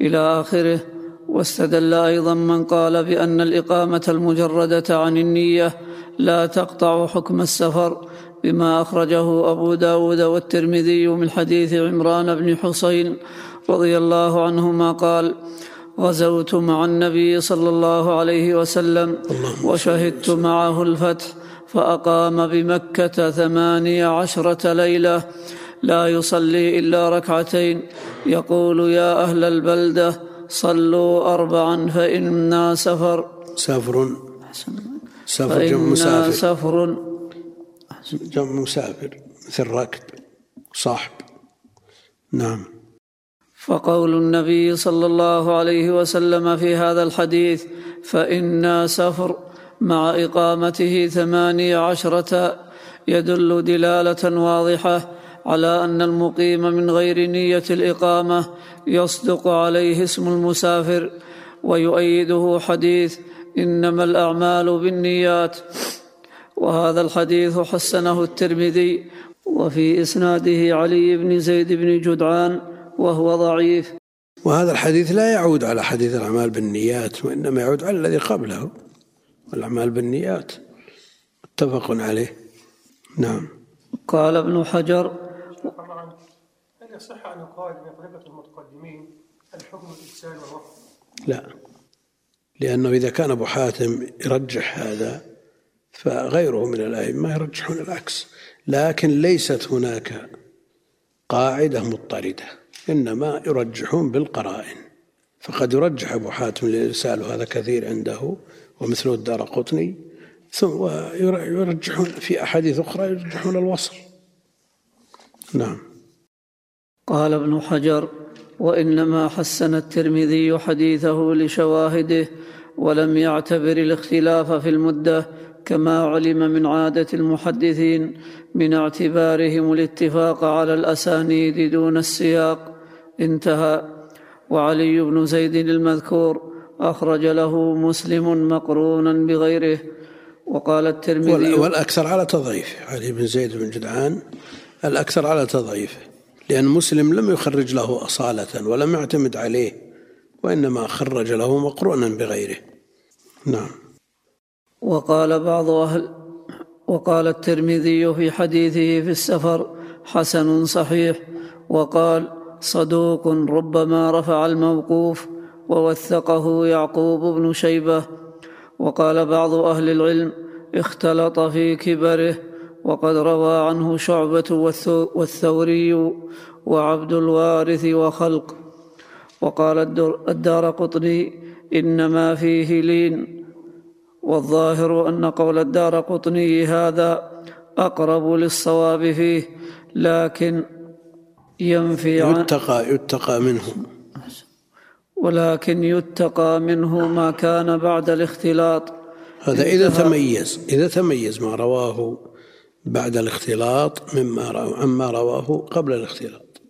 إلى آخره. واستدل أيضا من قال بأن الإقامة المجردة عن النية لا تقطع حكم السفر بما أخرجه أبو داود والترمذي من حديث عمران بن حسين رضي الله عنهما قال غزوت مع النبي صلى الله عليه وسلم وشهدت معه الفتح فأقام بمكة ثماني عشرة ليلة لا يصلي إلا ركعتين. يقول يا أهل البلدة صلوا أربعا فإنا سفر. سافر جمع فإنا مسافر. سفر. جمع مسافر مثل راكب صاحب. نعم. فقول النبي صلى الله عليه وسلم في هذا الحديث فإنا سفر مع إقامته ثماني عشرة يدل دلالة واضحة على أن المقيم من غير نية الإقامة يصدق عليه اسم المسافر ويؤيده حديث إنما الأعمال بالنيات. وهذا الحديث حسنه الترمذي وفي إسناده علي بن زيد بن جدعان وهو ضعيف. وهذا الحديث لا يعود على حديث الأعمال بالنيات وإنما يعود على الذي قبله والأعمال بالنيات. متفق عليه. نعم. قال ابن حجر يصح أن يقال إن طريقة المتقدمين الحكم الارسال والوقف لا لأنه إذا كان أبو حاتم يرجح هذا فغيره من الأئمة يرجحون العكس. لكن ليست هناك قاعدة مضطردة إنما يرجحون بالقرائن. فقد يرجح أبو حاتم الإرسال وهذا كثير عنده ومثله الدار قطني ثم ويرجحون في أحاديث أخرى يرجحون الوصل. نعم. قال ابن حجر وإنما حسن الترمذي حديثه لشواهده ولم يعتبر الاختلاف في المدة كما علم من عادة المحدثين من اعتبارهم الاتفاق على الأسانيد دون السياق. انتهى. وعلي بن زيد المذكور أخرج له مسلم مقرونا بغيره. وقال الترمذي والأكثر على تضعيفه. علي بن زيد بن جدعان الأكثر على تضعيفه. لأن مسلم لم يخرج له أصالة ولم يعتمد عليه وإنما خرج له مقرونا بغيره. نعم. وقال بعض أهل وقال الترمذي في حديثه في السفر حسن صحيح وقال صدوق ربما رفع الموقوف ووثقه يعقوب بن شيبة وقال بعض أهل العلم اختلط في كبره وقد روى عنه والثو- والثوري وعبد الوارث وخلق. وقال الدار قطني إنما فيه لين. والظاهر أن قول الدار قطني هذا أقرب للصواب فيه لكن ينفي عن يتقى يتقى منه. ولكن يتقى منه ما كان بعد الاختلاط. هذا إذا تميز إذا تميز ما رواه بعد الاختلاط مما رواه عما رواه قبل الاختلاط.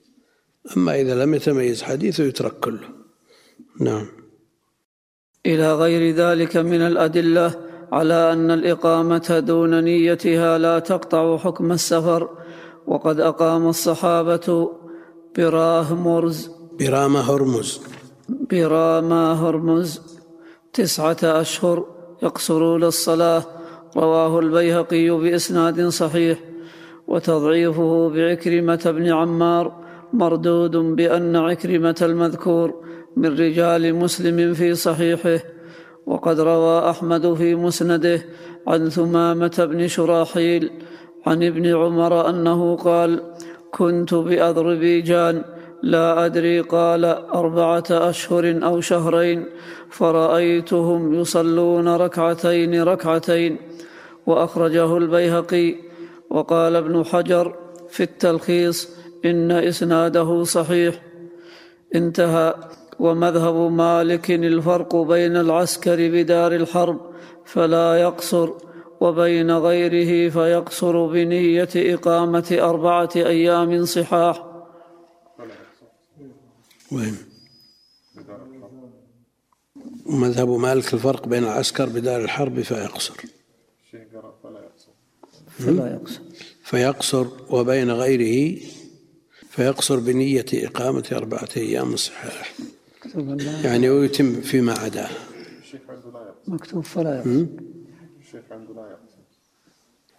أما إذا لم يتميز حديثه يترك كله. نعم. إلى غير ذلك من الأدلة على أن الإقامة دون نيتها لا تقطع حكم السفر وقد أقام الصحابة براه مرز برامة هرمز. براما هرمز. تسعة أشهر يقصرون الصلاة. رواه البيهقي بإسناد صحيح وتضعيفه بعكرمة بن عمار مردود بأن عكرمة المذكور من رجال مسلم في صحيحه وقد روى أحمد في مسنده عن ثمامة بن شراحيل عن ابن عمر أنه قال كنت بأذربيجان لا أدري قال أربعة أشهر أو شهرين فرأيتهم يصلون ركعتين ركعتين وأخرجه البيهقي وقال ابن حجر في التلخيص إن إسناده صحيح. انتهى. ومذهب مالك الفرق بين العسكر بدار الحرب فلا يقصر وبين غيره فيقصر بنية إقامة أربعة أيام صحاح. وين ومذهب مالك الفرق بين العسكر بدار الحرب فيقصر الشيخ قرأ فلا يقصر فلا يقصر. فيقصر وبين غيره فيقصر بنية إقامة أربعة أيام صحاح يعني ويتم فيما عداه الشيخ عنده لا يقصر. مكتوب فلا يقصر. الشيخ عنده لا يقصر.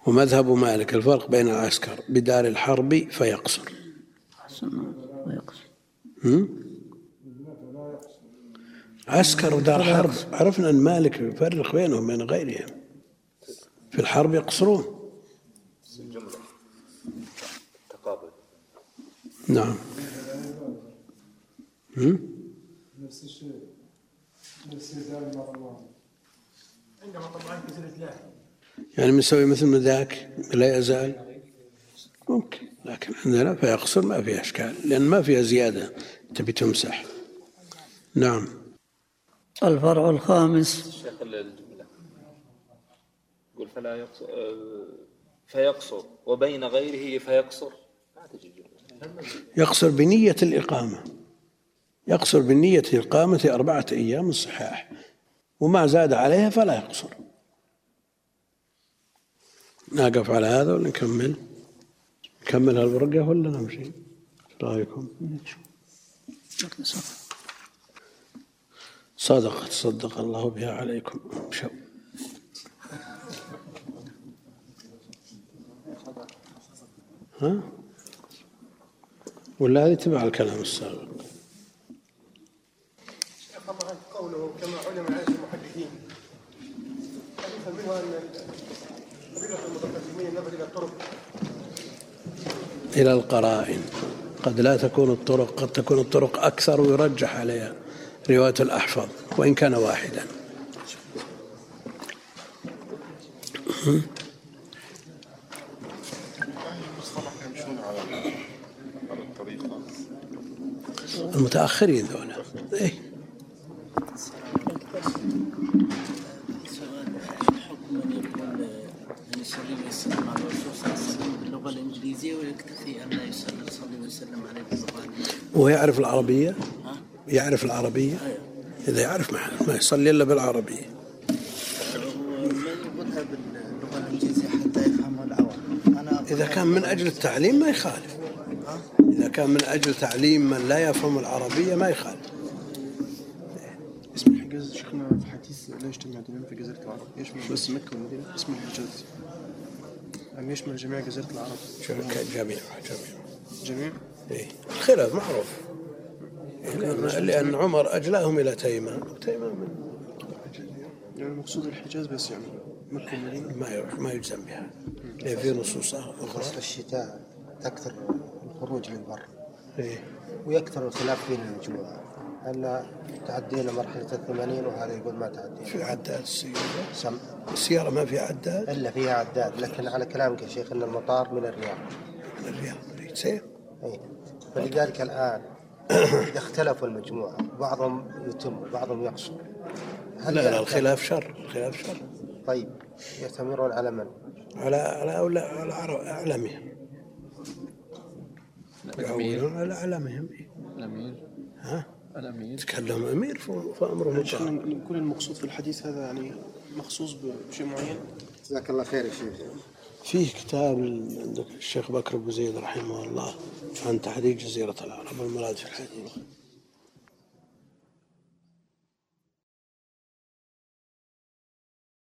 ومذهب مالك الفرق بين العسكر بدار الحرب فيقصر. أحسن ويقصر هم؟ عسكر ودار حرب. عرفنا أن مالك يفرق بينهم وبين غيرهم. في الحرب يقصرون. نعم؟ نفس الشيء نفس الله عندما طبعا في زلة الله يعني بنسوي مثل ما ذاك لا يزال؟ ممكن لكن عندنا فيقصر ما فيها أشكال لأن ما فيها زيادة تبي تمسح. نعم. الفرع الخامس. شيخ الجملة. يقول فلا يقصر فيقصر وبين غيره فيقصر. يقصر بنية الإقامة. يقصر بنية الإقامة أربعة أيام الصحاح. وما زاد عليها فلا يقصر. نقف على هذا ولا نكمل نكمل هالورقة ولا نمشي؟ إيش رأيكم؟ صدقت صدق الله بها عليكم. شو؟ ها؟ ولا هذه تبع الكلام السابق؟ قوله كما علم عن المحدثين. حديثا منها أن فضيلة المتقدمين نبذ إلى الطرق. إلى القرائن. قد لا تكون الطرق قد تكون الطرق أكثر ويرجح عليها رواية الأحفظ وإن كان واحدا المصطلح يمشون على على الطريقة المتأخرين ذولا إيه. من يقول أن صلى الله عليه وسلم عليه باللغة يعرف العربية؟ يعرف العربية إذا يعرف ما يصلي إلا بالعربية. إذا كان من أجل التعليم ما يخالف. إذا كان من أجل تعليم من لا يفهم العربية ما يخالف. اسم الحجاز شيخنا في حديث لا يجتمع دينان في جزيرة العرب. يشمل بس مكة والمدينة. اسم الحجاز. أم يشمل جميع جزيرة العرب؟ جميع. جميع جميع. إيه. الخلاف معروف. لأن, لأن عمر أجلاهم إلى تيمان وتيمان من يعني المقصود الحجاز بس يعني مكة والمدينة. ما يروح ما يجزم بها. لأن في نصوص أخرى فصل الشتاء تكثر الخروج للبر إيه. ويكثر الخلاف بين المجموعة أن تعدينا مرحلة الثمانين وهذا يقول ما في تعدينا عداد السيارة. سم. السيارة ما في عداد؟ إلا فيها عداد لكن على كلامك يا شيخ أن المطار من الرياض. من الرياض. سير أي فلذلك الآن إذا اختلفوا المجموعة بعضهم يتم وبعضهم يقصر. لا لا الخلاف شر الخلاف شر. طيب يعتمرون على من؟ على على أولى على أعلامهم يعولون على أعلامهم الأمير. ها؟ الأمير. تكلم أمير فأمره شيخنا مطاع نقول المقصود في الحديث هذا يعني مخصوص بشيء معين؟ جزاك الله خير يا شيخ فيه كتاب عندك الشيخ بكر بن زيد رحمه الله عن تحديد جزيرة العرب والمراد في الحديث.